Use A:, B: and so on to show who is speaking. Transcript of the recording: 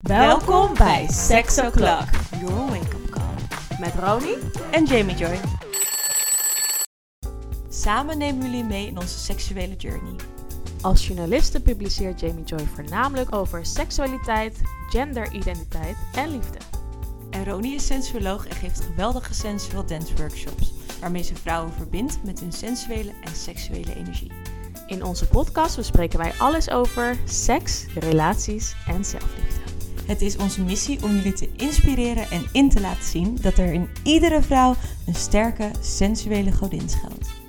A: Welkom bij Sex O'Clock, your wake-up call.
B: Met Roni
A: En Jamie Joy. Samen nemen jullie mee in onze seksuele journey.
B: Als journaliste publiceert Jamie Joy voornamelijk over seksualiteit, genderidentiteit en liefde.
A: En Roni is sensuoloog en geeft geweldige sensual dance workshops, waarmee ze vrouwen verbindt met hun sensuele en seksuele energie.
B: In onze podcast bespreken wij alles over seks, relaties en zelfliefde.
A: Het is onze missie om jullie te inspireren en in te laten zien dat er in iedere vrouw een sterke sensuele godin schuilt.